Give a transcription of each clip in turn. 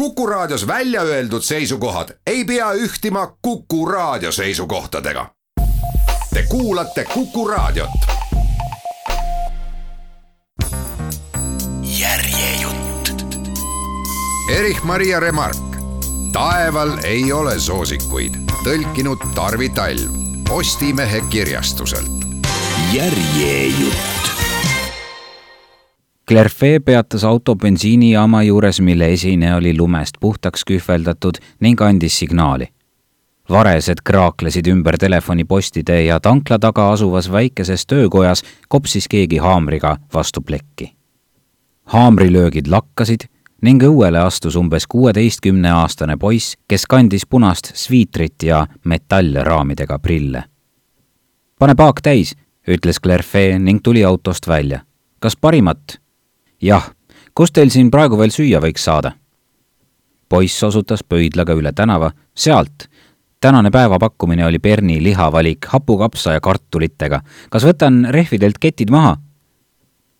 Kuku Raadios välja öeldud seisukohad ei pea ühtima Kuku Raadio seisukohtadega. Te kuulate Kuku Raadiot. järjejutt. Erich-Maria Remark, taeval ei ole soosikuid, tõlkinud Tarvi Talv Postimehe kirjastuselt. järjejutt. Clerfee peatas auto bensiinijaama juures, mille esine oli lumest puhtaks kühveldatud ning andis signaali. varesed kraaklesid ümber telefonipostide ja tankla taga asuvas väikeses töökojas kopsis keegi haamriga vastu plekki. haamrilöögid lakkasid ning õuele astus umbes kuueteistkümneaastane poiss, kes kandis punast sviitrit ja metallraamidega prille. pane paak täis, ütles Clerfee ning tuli autost välja. kas parimat? Jah, kus teil siin praegu veel süüa võiks saada? poiss osutas pöidlaga üle tänava, sealt. tänane päevapakkumine oli Berni lihavalik hapukapsa ja kartulitega. kas võtan rehvidelt ketid maha?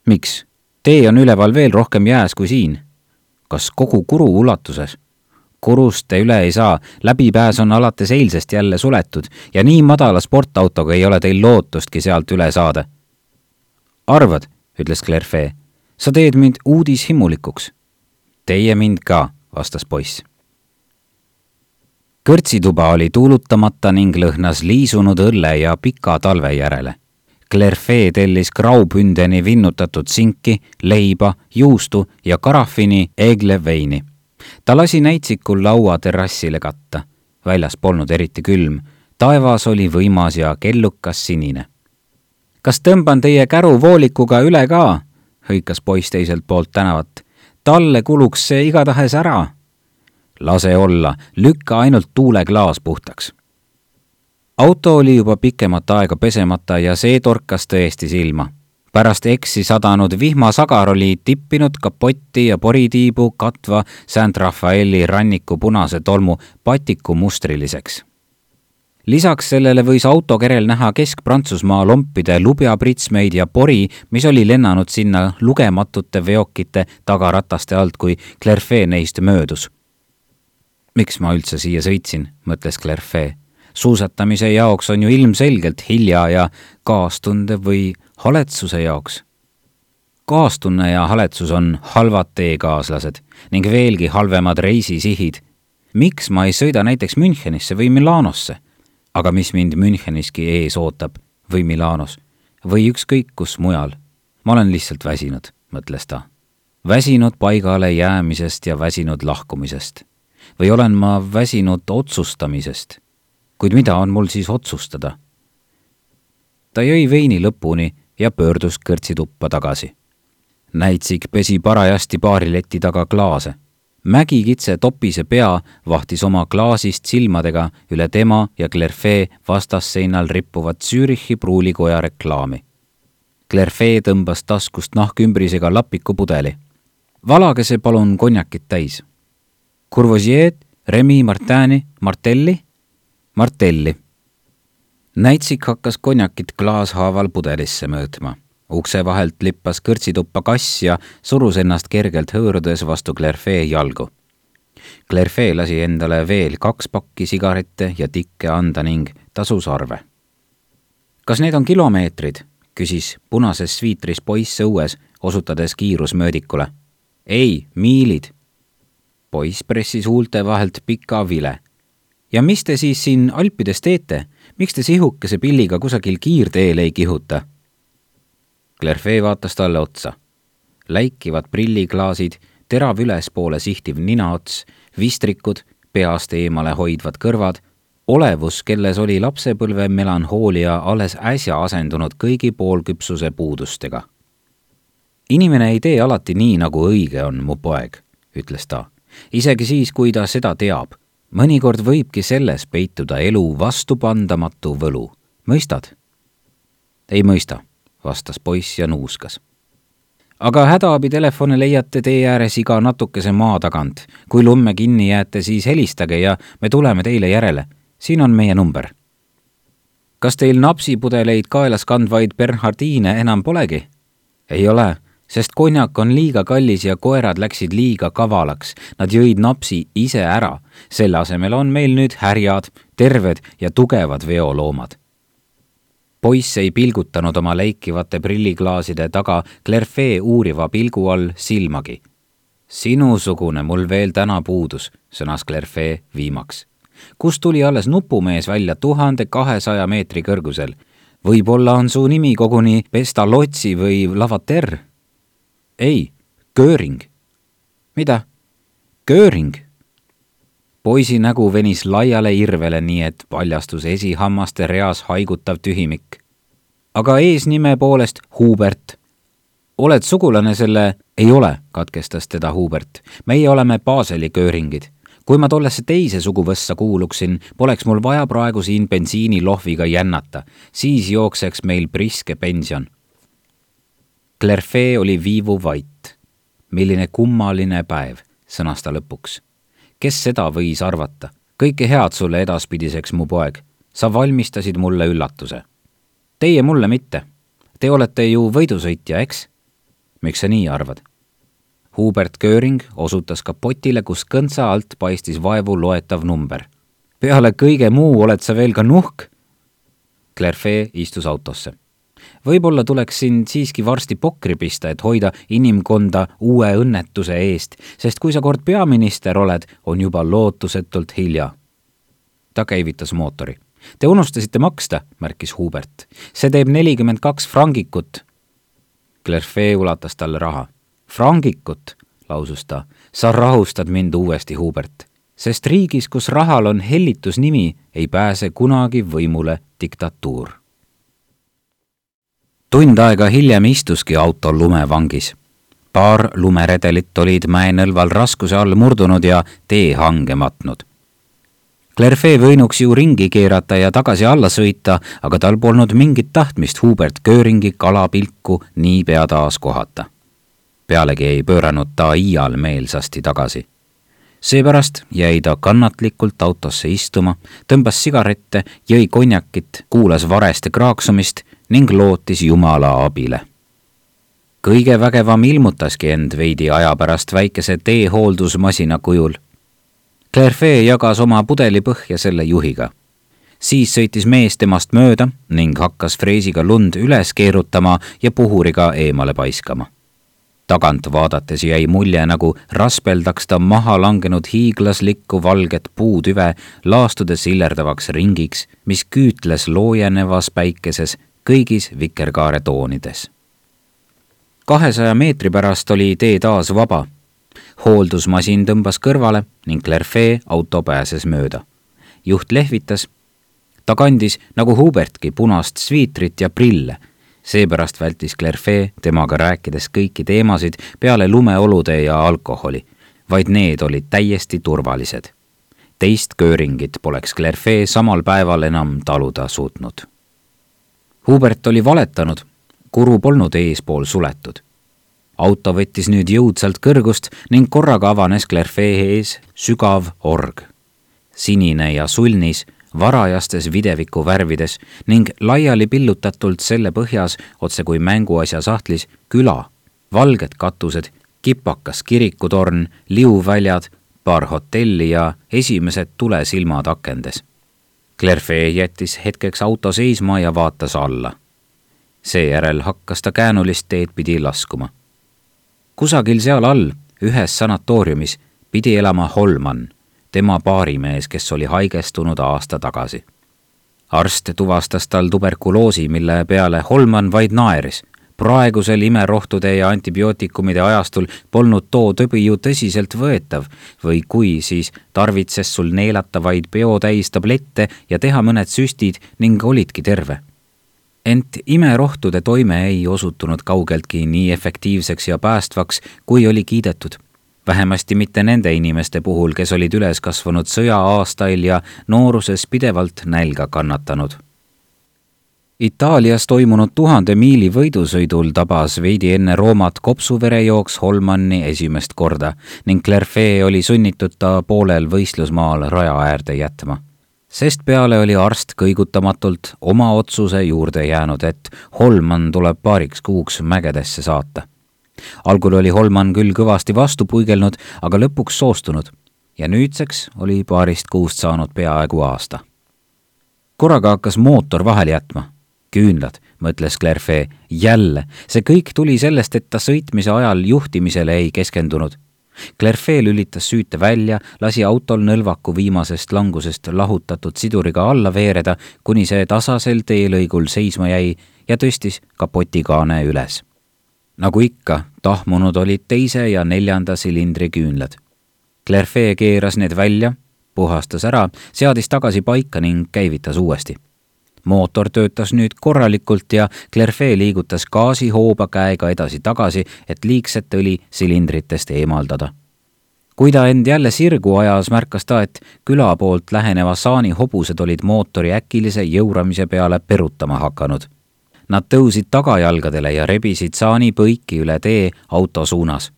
miks? tee on üleval veel rohkem jääs kui siin. kas kogu kuru ulatuses? kurust te üle ei saa, läbipääs on alates eilsest jälle suletud ja nii madala sportautoga ei ole teil lootustki sealt üle saada. arvad, ütles Clerfee sa teed mind uudishimulikuks. Teie mind ka, vastas poiss. kõrtsituba oli tuulutamata ning lõhnas liisunud õlle ja pika talve järele. Clerfee tellis graupündeni vinnutatud sinki, leiba, juustu ja karafini Egle veini. ta lasi näitsikul laua terrassile katta. väljas polnud eriti külm, taevas oli võimas ja kellukas sinine. kas tõmban teie käru voolikuga üle ka? Hõikas poiss teiselt poolt tänavat. talle kuluks see igatahes ära. lase olla, lükka ainult tuuleklaas puhtaks. auto oli juba pikemat aega pesemata ja see torkas tõesti silma. pärast eksi sadanud vihmasagar oli tippinud kapotti ja poritiibu katva St Rafaeli ranniku punase tolmu patikumustriliseks lisaks sellele võis autokerel näha Kesk-Prantsusmaa lompide lubjapritsmeid ja pori, mis oli lennanud sinna lugematute veokite tagarataste alt, kui Clerfee neist möödus. miks ma üldse siia sõitsin, mõtles Clerfee. suusatamise jaoks on ju ilmselgelt hilja ja kaastunde või haletsuse jaoks. kaastunne ja haletsus on halvad teekaaslased ning veelgi halvemad reisisihid. miks ma ei sõida näiteks Münchenisse või Milanosse aga mis mind Müncheniski ees ootab või Milanos või ükskõik kus mujal. ma olen lihtsalt väsinud, mõtles ta. väsinud paigale jäämisest ja väsinud lahkumisest. või olen ma väsinud otsustamisest? kuid mida on mul siis otsustada? ta jõi veini lõpuni ja pöördus kõrtsituppa tagasi. näitsik pesi parajasti baarileti taga klaase mägikitse Topise pea vahtis oma klaasist silmadega üle tema ja Clerfee vastasseinal rippuvat Zürichi pruulikoja reklaami. Clerfee tõmbas taskust nahkümbrisega lapikupudeli. valage see palun konjakit täis. Courvoisier, Remi, Martini, Martelli? Martelli. näitsik hakkas konjakit klaashaaval pudelisse mõõtma ukse vahelt lippas kõrtsituppa kass ja surus ennast kergelt hõõrudes vastu Clerfee jalgu. Clerfee lasi endale veel kaks pakki sigarette ja tikke anda ning tasus arve. kas need on kilomeetrid? küsis punases sviitris poiss õues, osutades kiirusmöödikule. ei, miilid. poiss pressis huulte vahelt pika vile. ja mis te siis siin Alpides teete? miks te sihukese pilliga kusagil kiirteel ei kihuta? Clerfee vaatas talle otsa. läikivad prilliklaasid, terav ülespoole sihtiv ninaots, vistrikud, peast eemale hoidvad kõrvad, olevus, kelles oli lapsepõlve melanhoolia alles äsja asendunud kõigi poolküpsuse puudustega. inimene ei tee alati nii, nagu õige on, mu poeg, ütles ta. isegi siis, kui ta seda teab. mõnikord võibki selles peituda elu vastupandamatu võlu, mõistad? ei mõista vastas poiss ja nuuskas. aga hädaabitelefone leiate tee ääres iga natukese maa tagant. kui lumme kinni jääte, siis helistage ja me tuleme teile järele. siin on meie number. kas teil napsipudeleid kaelas kandvaid Bernhardiine enam polegi? ei ole, sest konjak on liiga kallis ja koerad läksid liiga kavalaks. Nad jõid napsi ise ära. selle asemel on meil nüüd härjad, terved ja tugevad veoloomad. Poiss ei pilgutanud oma leikivate prilliklaaside taga Clerfee uuriva pilgu all silmagi. sinusugune mul veel täna puudus, sõnas Clerfee viimaks. kust tuli alles nupumees välja tuhande kahesaja meetri kõrgusel võib-olla on su nimi koguni Pestalozzi või Lavater? ei, Göring. mida? Göring. Poisi nägu venis laiale irvele, nii et paljastus esihammaste reas haigutav tühimik. aga eesnime poolest Hubert. oled sugulane selle? ei ole, katkestas teda Hubert. meie oleme Baseli Göringid kui ma tollesse teise suguvõssa kuuluksin, poleks mul vaja praegu siin bensiinilohviga jännata, siis jookseks meil priske pension. Clerfee oli viivuvait. milline kummaline päev, sõnas ta lõpuks. Kes seda võis arvata? kõike head sulle edaspidiseks, mu poeg. sa valmistasid mulle üllatuse. Teie mulle mitte. Te olete ju võidusõitja, eks? miks sa nii arvad? Hubert Göring osutas kapotile, kus kõntsa alt paistis vaevu loetav number. peale kõige muu oled sa veel ka nuhk? Clerfee istus autosse. Võib-olla tuleks sind siiski varsti pokri pista, et hoida inimkonda uue õnnetuse eest, sest kui sa kord peaminister oled, on juba lootusetult hilja. ta käivitas mootori. Te unustasite maksta, märkis Hubert. see teeb nelikümmend kaks frangikut. Clerfee ulatas talle raha frangikut, lausus ta, sa rahustad mind uuesti, Hubert, sest riigis, kus rahal on hellitusnimi, ei pääse kunagi võimule diktatuur. Tund aega hiljem istuski auto lumevangis. paar lumeredelit olid mäenõlval raskuse all murdunud ja tee hange matnud. Clerfee võinuks ju ringi keerata ja tagasi alla sõita, aga tal polnud mingit tahtmist Hubert Göringi kalapilku niipea taas kohata pealegi ei pööranud ta iial meelsasti tagasi. seepärast jäi ta kannatlikult autosse istuma, tõmbas sigarette, jõi konjakit, kuulas vareste kraaksumist ning lootis Jumala abile. kõige vägevam ilmutaski end veidi aja pärast väikese teehooldusmasina kujul. Clerfee jagas oma pudelipõhja selle juhiga siis sõitis mees temast mööda ning hakkas freesiga lund üles keerutama ja puhuriga eemale paiskama tagant vaadates jäi mulje, nagu raspeldaks ta maha langenud hiiglaslikku valget puutüve, laastudes sillerdavaks ringiks, mis küütles loojenevas päikeses kõigis vikerkaare toonides. kahesaja meetri pärast oli tee taas vaba. hooldusmasin tõmbas kõrvale ning Clerfee auto pääses mööda. juht lehvitas. ta kandis nagu Hubertki punast sviitrit ja prille seepärast vältis Clerfee temaga rääkides kõiki teemasid peale lumeolude ja alkoholi, vaid need olid täiesti turvalised. teist kööringit poleks Clerfee samal päeval enam taluda suutnud. Hubert oli valetanud, kuru polnud eespool suletud. auto võttis nüüd jõudsalt kõrgust ning korraga avanes Clerfee ees sügav org. sinine ja sulnis varajastes videviku värvides ning laiali pillutatult selle põhjas, otse kui mänguasja sahtlis, küla, valged katused, kipakas kirikutorn, liuväljad, paar hotelli ja esimesed tulesilmad akendes. Clerfee jättis hetkeks auto seisma ja vaatas alla. seejärel hakkas ta käänulist teed pidi laskuma. kusagil seal all, ühes sanatooriumis, pidi elama Holman tema baarimees, kes oli haigestunud aasta tagasi. arst tuvastas tal tuberkuloosi, mille peale Holman vaid naeris. Praegusel imerohtude ja antibiootikumide ajastul polnud too tõbi ju tõsiseltvõetav või kui, siis tarvitses sul neelata vaid peotäis tablette ja teha mõned süstid ning olidki terve. Ent imerohtude toime ei osutunud kaugeltki nii efektiivseks ja päästvaks, kui oli kiidetud. Vähemasti mitte nende inimeste puhul, kes olid üles kasvanud sõja-aastail ja nooruses pidevalt nälga kannatanud. Itaalias toimunud tuhande miili võidusõidul tabas veidi enne Roomat kopsuverejooks Holmanni esimest korda ning Clerfee oli sunnitud ta poolel võistlusmaal raja äärde jätma sest peale oli arst kõigutamatult oma otsuse juurde jäänud, et Holman tuleb paariks kuuks mägedesse saata algul oli Holman küll kõvasti vastu puigelnud, aga lõpuks soostunud ja nüüdseks oli paarist kuust saanud peaaegu aasta. korraga hakkas mootor vahele jätma. Küünlad, mõtles Clairfait, jälle, see kõik tuli sellest, et ta sõitmise ajal juhtimisele ei keskendunud. Clairfait lülitas süüte välja, lasi autol nõlvaku viimasest langusest lahutatud siduriga alla veereda, kuni see tasasel teelõigul seisma jäi ja tõstis kapotikaane üles. nagu ikka, tahmunud olid teise ja neljanda silindri küünlad Clerfee keeras need välja, puhastas ära, seadis tagasi paika ning käivitas uuesti. Mootor töötas nüüd korralikult ja Clerfee liigutas gaasihooba käega edasi-tagasi, et liigset õli silindritest eemaldada. kui ta end jälle sirgu ajas, märkas ta, et küla poolt läheneva saani hobused olid mootori äkilise jõuramise peale perutama hakanud Nad tõusid tagajalgadele ja rebisid saani põiki üle tee auto suunas.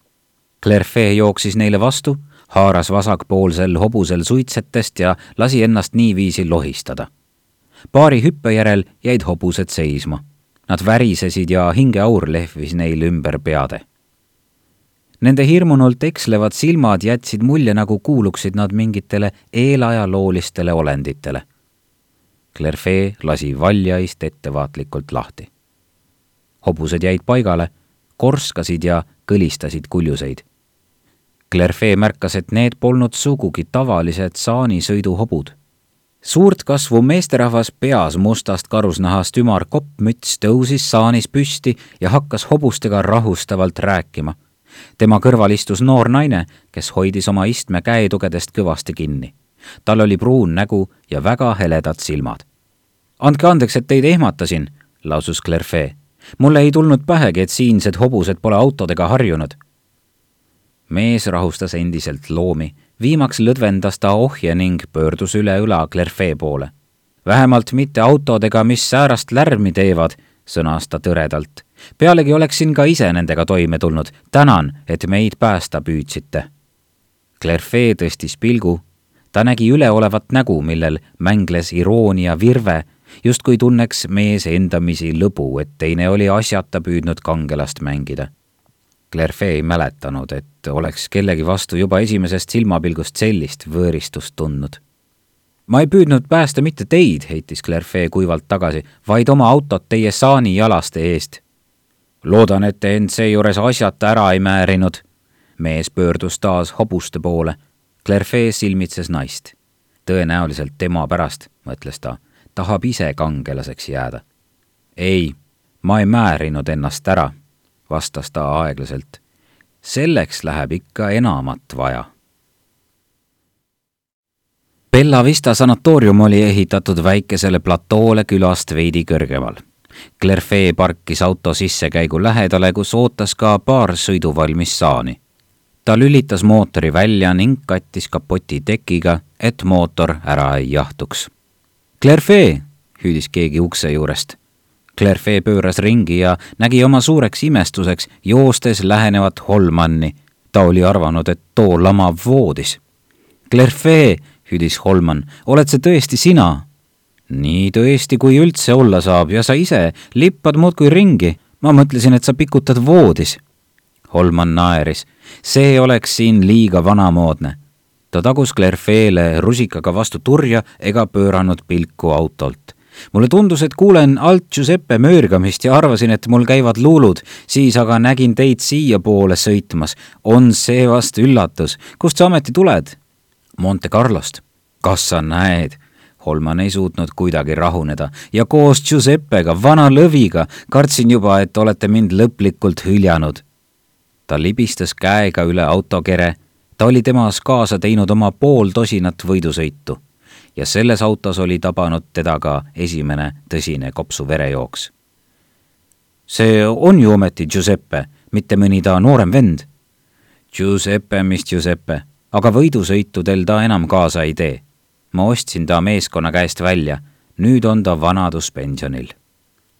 Clerfee jooksis neile vastu haaras vasakpoolsel hobusel suitsetest ja lasi ennast niiviisi lohistada. Paari hüppe järel jäid hobused seisma. Nad värisesid ja hingeaur lehvis neil ümber peade. Nende hirmunult ekslevad silmad jätsid mulje, nagu kuuluksid nad mingitele eelajaloolistele olenditele. Clerfee lasi valjaist ettevaatlikult lahti. hobused jäid paigale, korskasid ja kõlistasid kuljuseid Clerfee märkas, et need polnud sugugi tavalised saanisõiduhobud. Suurt kasvu meesterahvas peas mustast karusnahast ümar koppmüts tõusis saanis püsti ja hakkas hobustega rahustavalt rääkima. tema kõrval istus noor naine, kes hoidis oma istme käetugedest kõvasti kinni. tal oli pruun nägu ja väga heledad silmad. andke andeks, et teid ehmatasin, lausus Clerfee. mulle ei tulnud pähegi, et siinsed hobused pole autodega harjunud mees rahustas endiselt loomi, viimaks lõdvendas ta ohje ning pöördus üle õla Clerfee poole. vähemalt mitte autodega, mis säärast lärmi teevad, sõnas ta tõredalt. pealegi oleksin ka ise nendega toime tulnud, tänan, et meid päästa püüdsite. Clerfee tõstis pilgu, ta nägi üleolevat nägu, millel mängles iroonia virve, justkui tunneks mees endamisi lõbu, et teine oli asjata püüdnud kangelast mängida Clerfee ei mäletanud, et oleks kellegi vastu juba esimesest silmapilgust sellist võõristust tundnud. ma ei püüdnud päästa mitte teid, heitis Clerfee kuivalt tagasi, vaid oma autot teie saani jalaste eest. loodan, et te end seejuures asjata ära ei määrinud. mees pöördus taas hobuste poole. Clerfee silmitses naist. tõenäoliselt tema pärast, mõtles ta, tahab ise kangelaseks jääda. ei, ma ei määrinud ennast ära vastas ta aeglaselt. selleks läheb ikka enamat vaja. Bella Vista sanatoorium oli ehitatud väikesele platoole külast veidi kõrgemal. Clerfee parkis auto sissekäigu lähedale, kus ootas ka paar sõiduvalmis saani. ta lülitas mootori välja ning kattis kapoti tekiga, et mootor ära ei jahtuks. Clerfee, hüüdis keegi ukse juurest Clerfee pööras ringi ja nägi oma suureks imestuseks joostes lähenevat Holmanni. ta oli arvanud, et too lamav voodis. Clerfee, hüüdis Holman, oled see tõesti sina? nii tõesti, kui üldse olla saab ja sa ise lippad muudkui ringi. ma mõtlesin, et sa pikutad voodis. Holman naeris. see oleks siin liiga vanamoodne. ta tagus Clerfeele rusikaga vastu turja ega pööranud pilku autolt mulle tundus, et kuulen alt Giuseppe möörgamist ja arvasin, et mul käivad luulud, siis aga nägin teid siiapoole sõitmas. on see vast üllatus, kust sa ometi tuled? Monte Carlost. kas sa näed? Holman ei suutnud kuidagi rahuneda ja koos Giuseppega, vana lõviga, kartsin juba, et olete mind lõplikult hüljanud. ta libistas käega üle autokere. ta oli temas kaasa teinud oma pool tosinat võidusõitu ja selles autos oli tabanud teda ka esimene tõsine kopsu verejooks. see on ju ometi Giuseppe, mitte mõni ta noorem vend. Giuseppe, mis Giuseppe, aga võidusõitudel ta enam kaasa ei tee. ma ostsin ta meeskonna käest välja, nüüd on ta vanaduspensionil.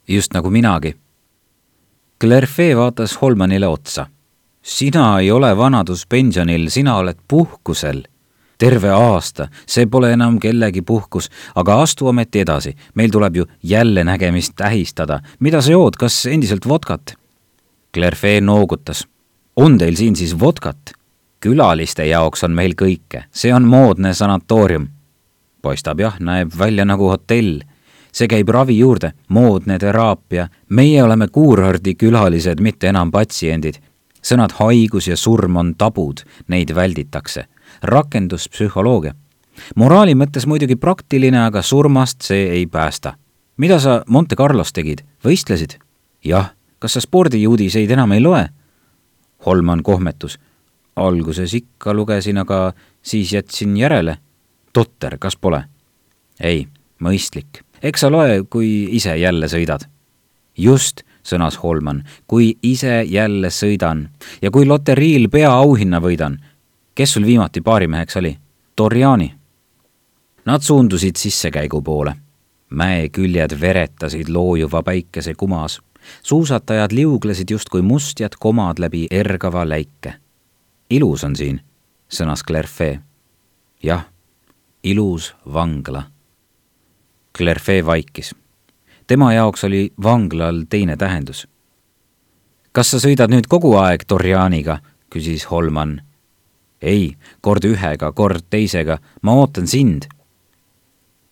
just nagu minagi. Clerfee vaatas Holmanile otsa. sina ei ole vanaduspensionil, sina oled puhkusel terve aasta, see pole enam kellegi puhkus, aga astu ometi edasi, meil tuleb ju jälle nägemist tähistada. mida sa jood, kas endiselt vodkat? Clerfee noogutas, on teil siin siis vodkat? külaliste jaoks on meil kõike, see on moodne sanatoorium. paistab jah, näeb välja nagu hotell. see käib ravi juurde, moodne teraapia, meie oleme kuurordi külalised, mitte enam patsiendid. sõnad haigus ja surm on tabud, neid välditakse. Rakenduspsühholoogia. moraali mõttes muidugi praktiline, aga surmast see ei päästa. mida sa Monte Carlos tegid, võistlesid? jah, kas sa spordiuudiseid enam ei loe? Holman kohmetus alguses ikka lugesin, aga siis jätsin järele. totter, kas pole? ei, mõistlik. eks sa loe, kui ise jälle sõidad. just, sõnas Holman, kui ise jälle sõidan ja kui loteriil peaauhinna võidan. Kes sul viimati baarimeheks oli? Torjani. Nad suundusid sissekäigu poole. mäeküljed veretasid loojuva päikese kumas. suusatajad liuglesid justkui mustjad komad läbi ergava läike ilus on siin, sõnas Clerfee. jah, ilus vangla. Clerfee vaikis. tema jaoks oli vanglal teine tähendus. kas sa sõidad nüüd kogu aeg Torjaniga, küsis Holman. Ei, kord ühega, kord teisega, ma ootan sind.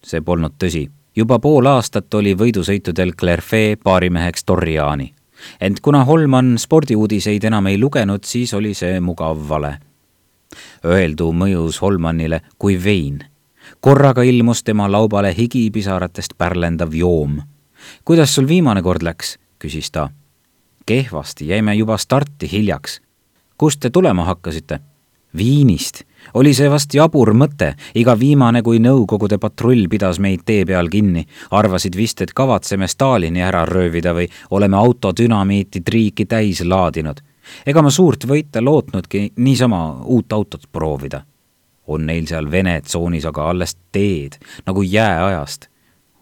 see polnud tõsi juba pool aastat oli võidusõitudel Clerfee baarimeheks Torjani ent kuna Holman spordiuudiseid enam ei lugenud, siis oli see mugav vale. Öeldu mõjus Holmanile kui vein. korraga ilmus tema laubale higipisaratest pärlendav joom. kuidas sul viimane kord läks, küsis ta. kehvasti, jäime juba starti hiljaks. kust te tulema hakkasite? Viinist oli see vast jabur mõte, iga viimane kui Nõukogude patrull pidas meid tee peal kinni, arvasid vist, et kavatseme Stalini ära röövida või oleme auto dünamiiti triiki täis laadinud. ega ma suurt võita lootnudki niisama uut autot proovida. on neil seal Vene tsoonis aga alles teed, nagu jääajast.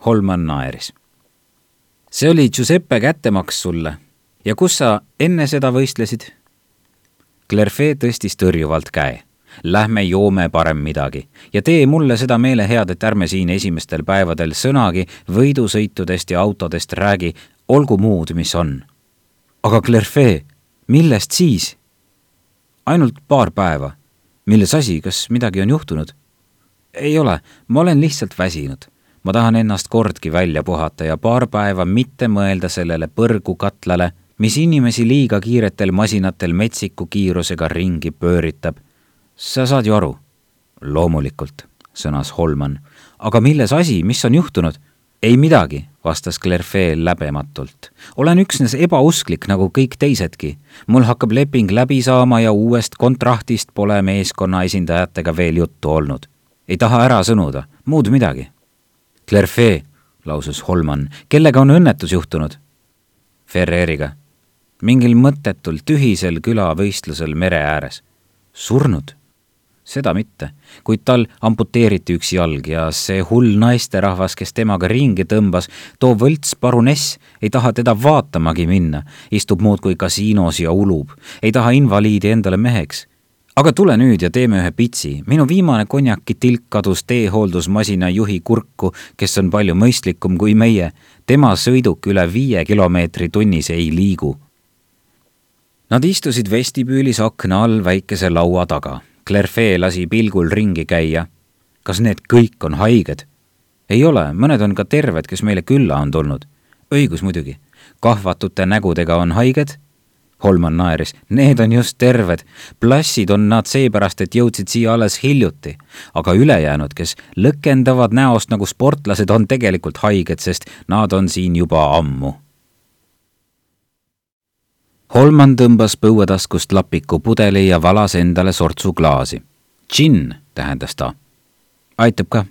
Holman naeris. see oli Giuseppe kättemaks sulle. ja kus sa enne seda võistlesid? Clerfee tõstis tõrjuvalt käe Lähme joome parem midagi ja tee mulle seda meelehead, et ärme siin esimestel päevadel sõnagi võidusõitudest ja autodest räägi, olgu muud, mis on. aga Clerfee, millest siis? ainult paar päeva. milles asi, kas midagi on juhtunud? ei ole, ma olen lihtsalt väsinud. ma tahan ennast kordki välja puhata ja paar päeva mitte mõelda sellele põrgukatlale, mis inimesi liiga kiiretel masinatel metsiku kiirusega ringi pööritab sa saad ju aru? loomulikult, sõnas Holman. aga milles asi, mis on juhtunud? ei midagi, vastas Clerfee läbematult. olen üksnes ebausklik nagu kõik teisedki. mul hakkab leping läbi saama ja uuest kontraktist pole meeskonna esindajatega veel juttu olnud. ei taha ära sõnuda, muud midagi. Clerfee, lausus Holman, kellega on õnnetus juhtunud? Ferreriga. Mingil mõttetul tühisel külavõistlusel mere ääres. surnud? Seda mitte, kuid tal amputeeriti üks jalg ja see hull naisterahvas, kes temaga ringi tõmbas, too võlts paruness, ei taha teda vaatamagi minna, istub muudkui kasiinos ja ulub, ei taha invaliidi endale meheks. aga tule nüüd ja teeme ühe pitsi, minu viimane konjakitilk kadus teehooldusmasina juhi kurku, kes on palju mõistlikum kui meie, tema sõiduk üle viie kilomeetri tunnis ei liigu Nad istusid vestibüülis akna all väikese laua taga Clerfee lasi pilgul ringi käia. kas need kõik on haiged? ei ole, mõned on ka terved, kes meile külla on tulnud. õigus muidugi, kahvatute nägudega on haiged? Holman naeris, need on just terved. plassid on nad seepärast, et jõudsid siia alles hiljuti. aga ülejäänud, kes lõkendavad näost nagu sportlased, on tegelikult haiged, sest nad on siin juba ammu Holman tõmbas põuetaskust lapiku pudeli ja valas endale sortsu klaasi. džinn, tähendas ta. aitab ka.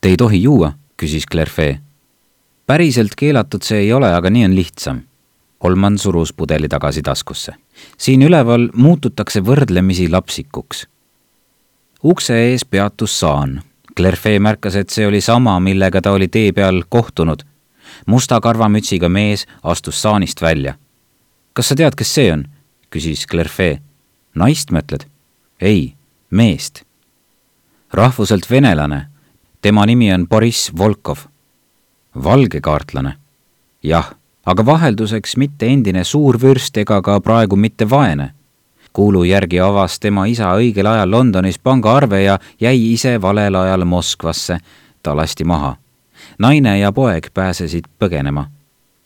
Te ei tohi juua, küsis Clerfee. päriselt keelatud see ei ole, aga nii on lihtsam. Holman surus pudeli tagasi taskusse. siin üleval muututakse võrdlemisi lapsikuks. ukse ees peatus saan. Clerfee märkas, et see oli sama, millega ta oli tee peal kohtunud. musta karvamütsiga mees astus saanist välja kas sa tead, kes see on? küsis Clerfee. naist mõtled? ei, meest. rahvuselt venelane. tema nimi on Boriss Volkov. valgekaartlane. jah, aga vahelduseks mitte endine suurvürst ega ka praegu mitte vaene. kuulu järgi avas tema isa õigel ajal Londonis pangaarve ja jäi ise valel ajal Moskvasse. ta lasti maha. naine ja poeg pääsesid põgenema.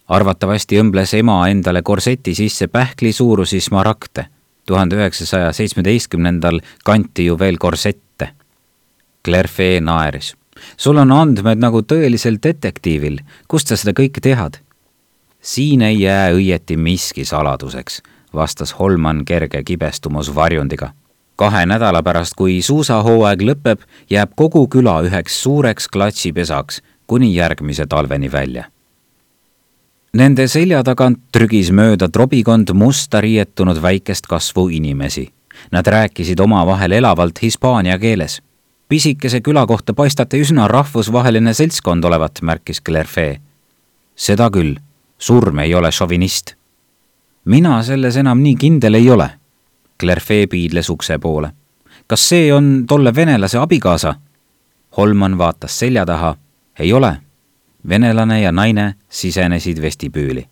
Arvatavasti õmbles ema endale korseti sisse pähkli suurusi smaragde. tuhande üheksasaja seitsmeteistkümnendal kanti ju veel korsette. Clerfee naeris. sul on andmed nagu tõelisel detektiivil, kust sa seda kõike tead? siin ei jää õieti miski saladuseks vastas Holman kerge kibestumus varjundiga. kahe nädala pärast, kui suusahooaeg lõpeb, jääb kogu küla üheks suureks klatsipesaks kuni järgmise talveni välja. Nende selja tagant trügis mööda trobikond musta riietunud väikest kasvu inimesi. Nad rääkisid omavahel elavalt hispaania keeles. pisikese küla kohta paistate üsna rahvusvaheline seltskond olevat, märkis Clerfee. seda küll, surm ei ole šovinist mina selles enam nii kindel ei ole. Clerfee piidles ukse poole. kas see on tolle venelase abikaasa? Holman vaatas selja taha. ei ole. Venelane ja naine sisenesid vestibüüli.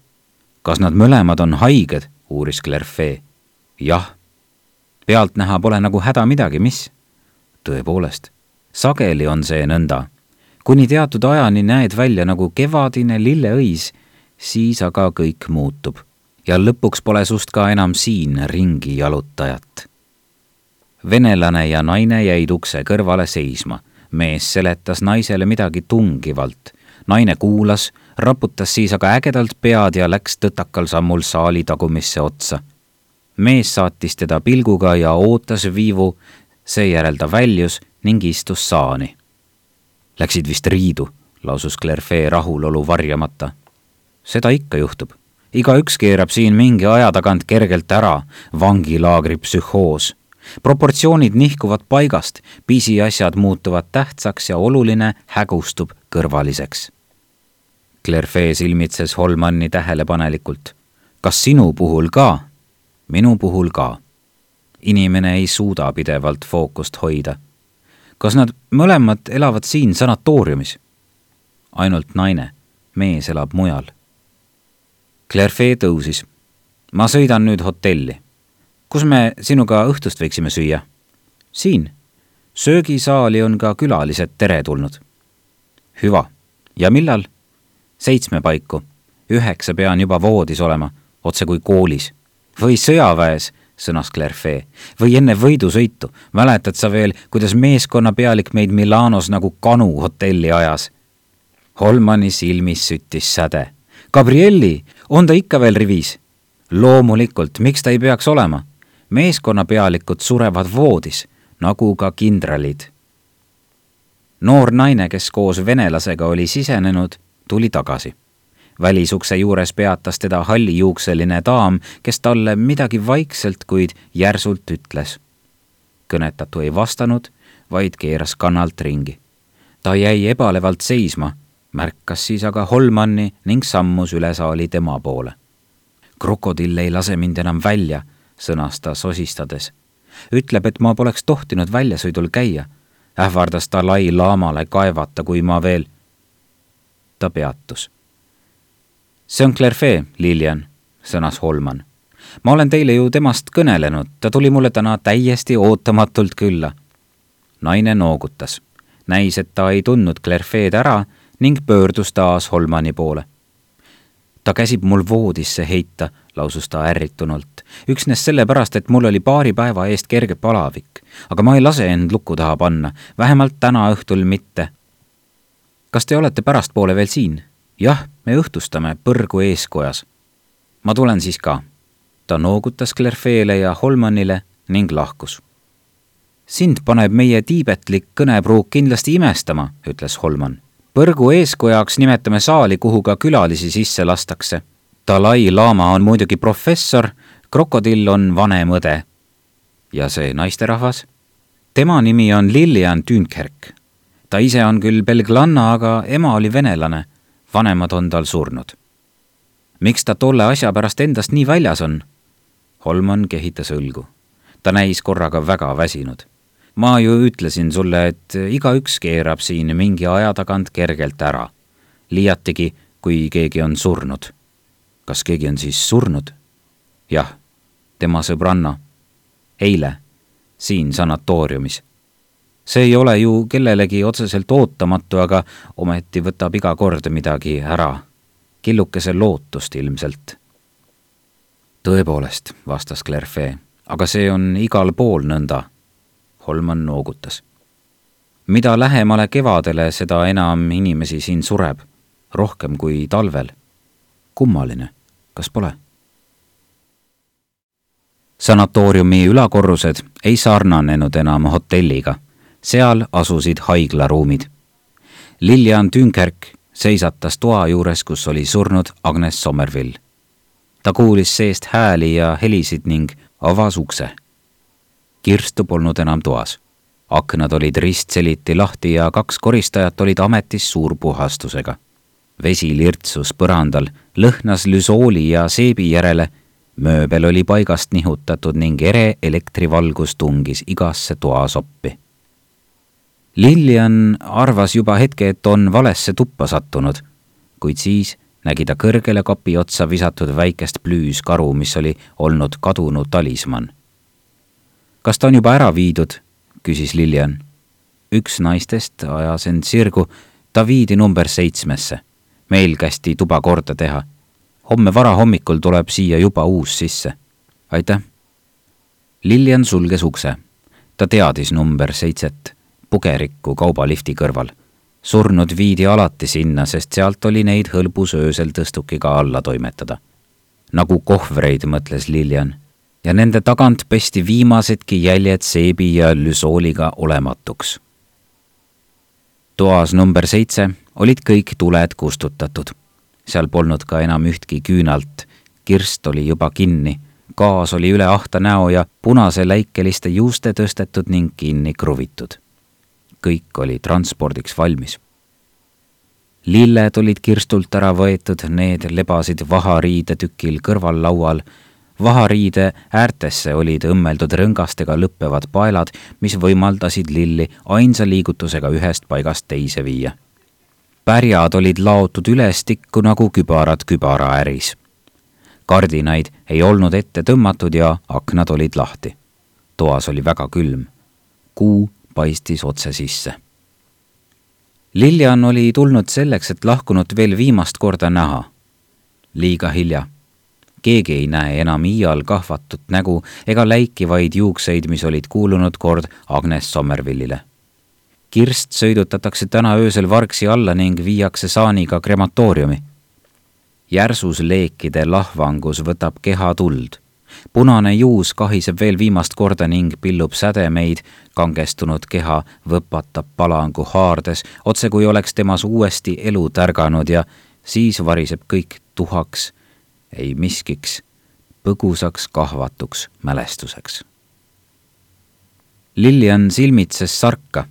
kas nad mõlemad on haiged, uuris Clerfee. jah. pealtnäha pole nagu häda midagi, mis? tõepoolest, sageli on see nõnda. kuni teatud ajani näed välja nagu kevadine lilleõis, siis aga kõik muutub ja lõpuks pole sust ka enam siin ringi jalutajat. venelane ja naine jäid ukse kõrvale seisma. mees seletas naisele midagi tungivalt. Naine kuulas, raputas siis aga ägedalt pead ja läks tõtakal sammul saali tagumisse otsa. mees saatis teda pilguga ja ootas viivu, seejärel ta väljus ning istus saani. Läksid vist riidu, lausus Clerfee rahulolu varjamata. seda ikka juhtub igaüks keerab siin mingi aja tagant kergelt ära, vangilaagri psühhoos. proportsioonid nihkuvad paigast, pisiasjad muutuvad tähtsaks ja oluline hägustub kõrvaliseks. Clerfee silmitses Holmanni tähelepanelikult. kas sinu puhul ka? minu puhul ka. inimene ei suuda pidevalt fookust hoida. kas nad mõlemad elavad siin sanatooriumis? ainult naine, mees elab mujal Clerfee tõusis. ma sõidan nüüd hotelli. kus me sinuga õhtust võiksime süüa? siin. söögisaali on ka külalised teretulnud. hüva. ja millal? Seitsme paiku. üheksa pean juba voodis olema, otse kui koolis. või sõjaväes, sõnas Clerfee. või enne võidusõitu. mäletad sa veel, kuidas meeskonnapealik meid Milanos nagu kanu hotelli ajas? Holmani silmis süttis säde Gabrielli, on ta ikka veel rivis? loomulikult, miks ta ei peaks olema? meeskonnapealikud surevad voodis, nagu ka kindralid. noor naine, kes koos venelasega oli sisenenud, tuli tagasi. välisukse juures peatas teda hallijuukseline daam, kes talle midagi vaikselt, kuid järsult ütles. kõnetatu ei vastanud, vaid keeras kannalt ringi. ta jäi ebalevalt seisma märkas siis aga Holmanni ning sammus üle saali tema poole. krokodill ei lase mind enam välja, sõnas ta sosistades. ütleb, et ma poleks tohtinud väljasõidul käia. ähvardas Dalai-laamale kaevata, kui ma veel. Ta peatus. see on Clerfee, Lilian, sõnas Holman. ma olen teile ju temast kõnelenud, ta tuli mulle täna täiesti ootamatult külla. naine noogutas. näis, et ta ei tundnud Clerfeed ära ning pöördus taas Holmani poole. ta käsib mul voodisse heita, lausus ta ärritunult. üksnes sellepärast, et mul oli paari päeva eest kerge palavik. aga ma ei lase end luku taha panna, vähemalt täna õhtul mitte. Kas te olete pärastpoole veel siin? jah, me õhtustame põrgu eeskojas. ma tulen siis ka. ta noogutas Clerfeele ja Holmanile ning lahkus sind paneb meie tiibetlik kõnepruuk kindlasti imestama, ütles Holman põrgu eeskojaks nimetame saali, kuhu ka külalisi sisse lastakse. Dalai-laama on muidugi professor, krokodill on vanem õde. ja see naisterahvas? tema nimi on Lilian Dünkirk. Ta ise on küll belglanna, aga ema oli venelane. vanemad on tal surnud. miks ta tolle asja pärast endast nii väljas on? Holman kehitas õlgu. ta näis korraga väga väsinud ma ju ütlesin sulle, et igaüks keerab siin mingi aja tagant kergelt ära. liiatigi, kui keegi on surnud. kas keegi on siis surnud? jah, tema sõbranna. eile, siin sanatooriumis. See ei ole ju kellelegi otseselt ootamatu, aga ometi võtab iga kord midagi ära. killukese lootust ilmselt. tõepoolest, vastas Clerfee, aga see on igal pool nõnda. Holman noogutas. mida lähemale kevadele, seda enam inimesi siin sureb, rohkem kui talvel. kummaline, kas pole? sanatooriumi ülakorrused ei sarnanenud enam hotelliga. Seal asusid haiglaruumid. Lilian Tünkerk seisatas toa juures, kus oli surnud Agnes Sommervill. ta kuulis seest hääli ja helisid ning avas ukse. Kirstu polnud enam toas. aknad olid ristseliti lahti ja kaks koristajat olid ametis suurpuhastusega. vesi lirtsus põrandal, lõhnas lüsooli ja seebi järele mööbel oli paigast nihutatud ning ere elektrivalgus tungis igasse toasoppi. Lilian arvas juba hetke, et on valesse tuppa sattunud, kuid siis nägi ta kõrgele kapi otsa visatud väikest plüüskaru, mis oli olnud kadunud talismann. kas ta on juba ära viidud? küsis Lilian. üks naistest ajas end sirgu, ta viidi number seitsmesse. meil kästi tuba korda teha homme varahommikul tuleb siia juba uus sisse. aitäh. Lilian sulges ukse. ta teadis number seitset, pugeriku kaubalifti kõrval. surnud viidi alati sinna, sest sealt oli neid hõlbus öösel tõstukiga alla toimetada. nagu kohvreid, mõtles Lilian ja nende tagant pesti viimasedki jäljed seebi ja lüsooliga olematuks. toas number seitse olid kõik tuled kustutatud seal polnud ka enam ühtki küünalt. kirst oli juba kinni, gaas oli üle ahta näo ja punase läikeliste juuste tõstetud ning kinni kruvitud. Kõik oli transpordiks valmis. lilled olid kirstult ära võetud, need lebasid vahariidetükil kõrvallaual vahariide äärtesse olid õmmeldud rõngastega lõppevad paelad, mis võimaldasid lilli ainsa liigutusega ühest paigast teise viia pärjad olid laotud ülestikku nagu kübarad kübaraäris. kardinaid ei olnud ette tõmmatud ja aknad olid lahti. toas oli väga külm. kuu paistis otse sisse. Liljan oli tulnud selleks, et lahkunut veel viimast korda näha. liiga hilja. keegi ei näe enam iial kahvatut nägu ega läikivaid juukseid, mis olid kuulunud kord Agnes Sommervillile kirst sõidutatakse täna öösel vargsi alla ning viiakse saaniga krematooriumi. järsus leekide lahvangus võtab keha tuld. Punane juus kahiseb veel viimast korda ning pillub sädemeid, kangestunud keha võpatab palangu haardes, otse kui oleks temas uuesti elu tärganud ja siis variseb kõik tuhaks, ei miskiks, põgusaks kahvatuks mälestuseks. Lilian silmitses sarka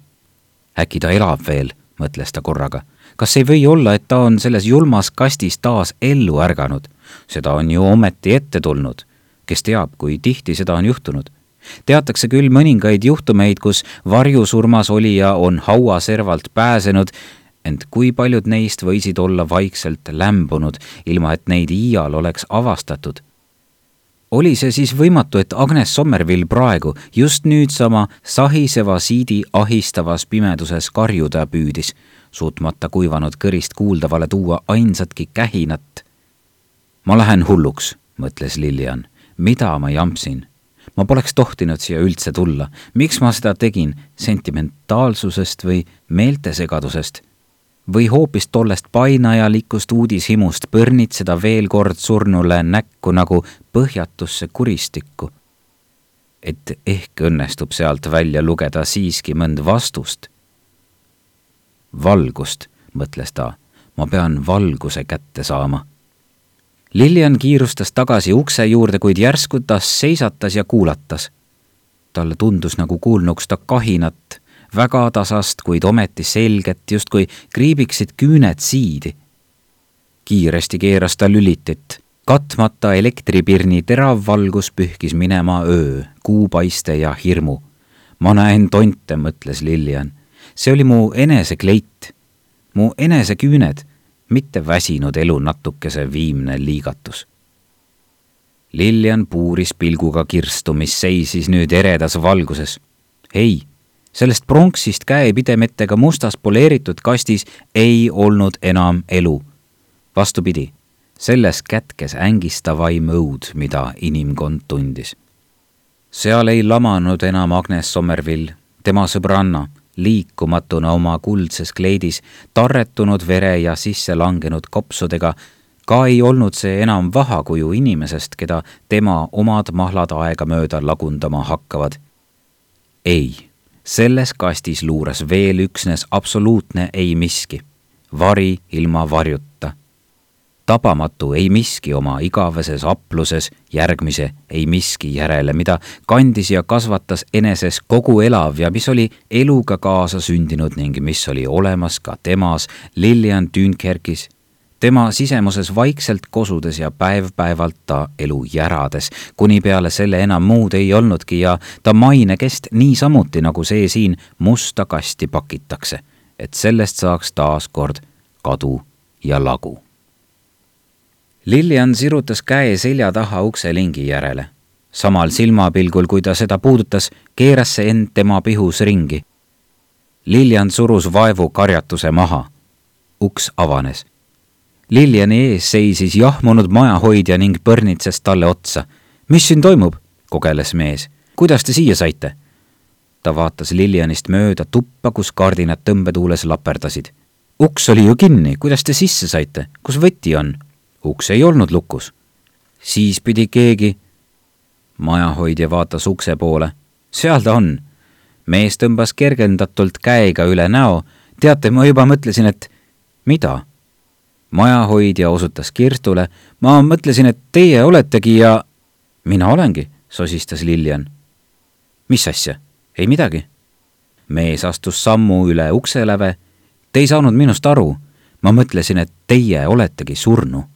äkki ta elab veel, mõtles ta korraga. kas ei või olla, et ta on selles julmas kastis taas ellu ärganud? seda on ju ometi ette tulnud. Kes teab, kui tihti seda on juhtunud? teatakse küll mõningaid juhtumeid, kus varjusurmas olija on hauaservalt pääsenud, ent kui paljud neist võisid olla vaikselt lämbunud, ilma et neid iial oleks avastatud oli see siis võimatu, et Agnes Sommervill praegu, just nüüdsama sahiseva siidi ahistavas pimeduses karjuda püüdis, suutmata kuivanud kõrist kuuldavale tuua ainsatki kähinat? ma lähen hulluks, mõtles Lilian. Mida ma jampsin? ma poleks tohtinud siia üldse tulla. miks ma seda tegin? sentimentaalsusest või meeltesegadusest? või hoopis tollest painajalikust uudishimust põrnitseda veel kord surnule näkku nagu põhjatusse kuristikku. et ehk õnnestub sealt välja lugeda siiski mõnd vastust. valgust, mõtles ta, ma pean valguse kätte saama. Lilian kiirustas tagasi ukse juurde, kuid järsku ta seisatas ja kuulatas. talle tundus, nagu kuulnuks ta kahinat väga tasast, kuid ometi selget, justkui kriibiksid küüned siidi. kiiresti keeras ta lülitit. katmata elektripirni terav valgus pühkis minema öö, kuupaiste ja hirmu. ma näen tonte, mõtles Lilian. see oli mu enese kleit, mu enese küüned, mitte väsinud elu natukese viimne liigatus Lilian puuris pilguga kirstu, mis seisis nüüd eredas valguses. ei, sellest pronksist käepidemetega mustas poleeritud kastis ei olnud enam elu. vastupidi, selles kätkes ängistavaim õud, mida inimkond tundis. seal ei lamanud enam Agnes Sommervill, tema sõbranna liikumatuna oma kuldses kleidis, tarretunud vere ja sisse langenud kopsudega, ka ei olnud see enam vahakuju inimesest, keda tema omad mahlad aegamööda lagundama hakkavad. ei, selles kastis luures veel üksnes absoluutne ei miski, vari ilma varjuta tabamatu ei miski oma igaveses apluses järgmise ei miski järele, mida kandis ja kasvatas eneses kogu elav ja mis oli eluga kaasa sündinud ning mis oli olemas ka temas, Lilian Dünkerkis, tema sisemuses vaikselt kosudes ja päev-päevalt ta elu järades, kuni peale selle enam muud ei olnudki ja ta mainekest niisamuti, nagu see siin musta kasti pakitakse, et sellest saaks taas kord kadu ja lagu Lilian sirutas käe selja taha ukselingi järele. samal silmapilgul, kui ta seda puudutas, keeras see end tema pihus ringi. Lilian surus vaevu karjatuse maha. uks avanes. Liliani ees seisis jahmunud majahoidja ning põrnitses talle otsa. mis siin toimub? kogeles mees. kuidas te siia saite? ta vaatas Lilianist mööda tuppa, kus kardinad tõmbetuules laperdasid. uks oli ju kinni, kuidas te sisse saite, kus võti on? Uks ei olnud lukus. siis pidi keegi. majahoidja vaatas ukse poole. seal ta on. mees tõmbas kergendatult käega üle näo. teate, ma juba mõtlesin, et mida? majahoidja osutas Kirstule. ma mõtlesin, et teie oletegi ja mina olengi, sosistas Lilian. mis asja? ei midagi. mees astus sammu üle ukseläve. Te ei saanud minust aru. ma mõtlesin, et teie oletegi surnu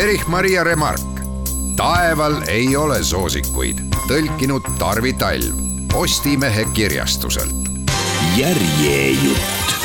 Erich-Maria Remark. taeval ei ole soosikuid, tõlkinud Tarvi Talv Postimehe kirjastuselt. järjejutt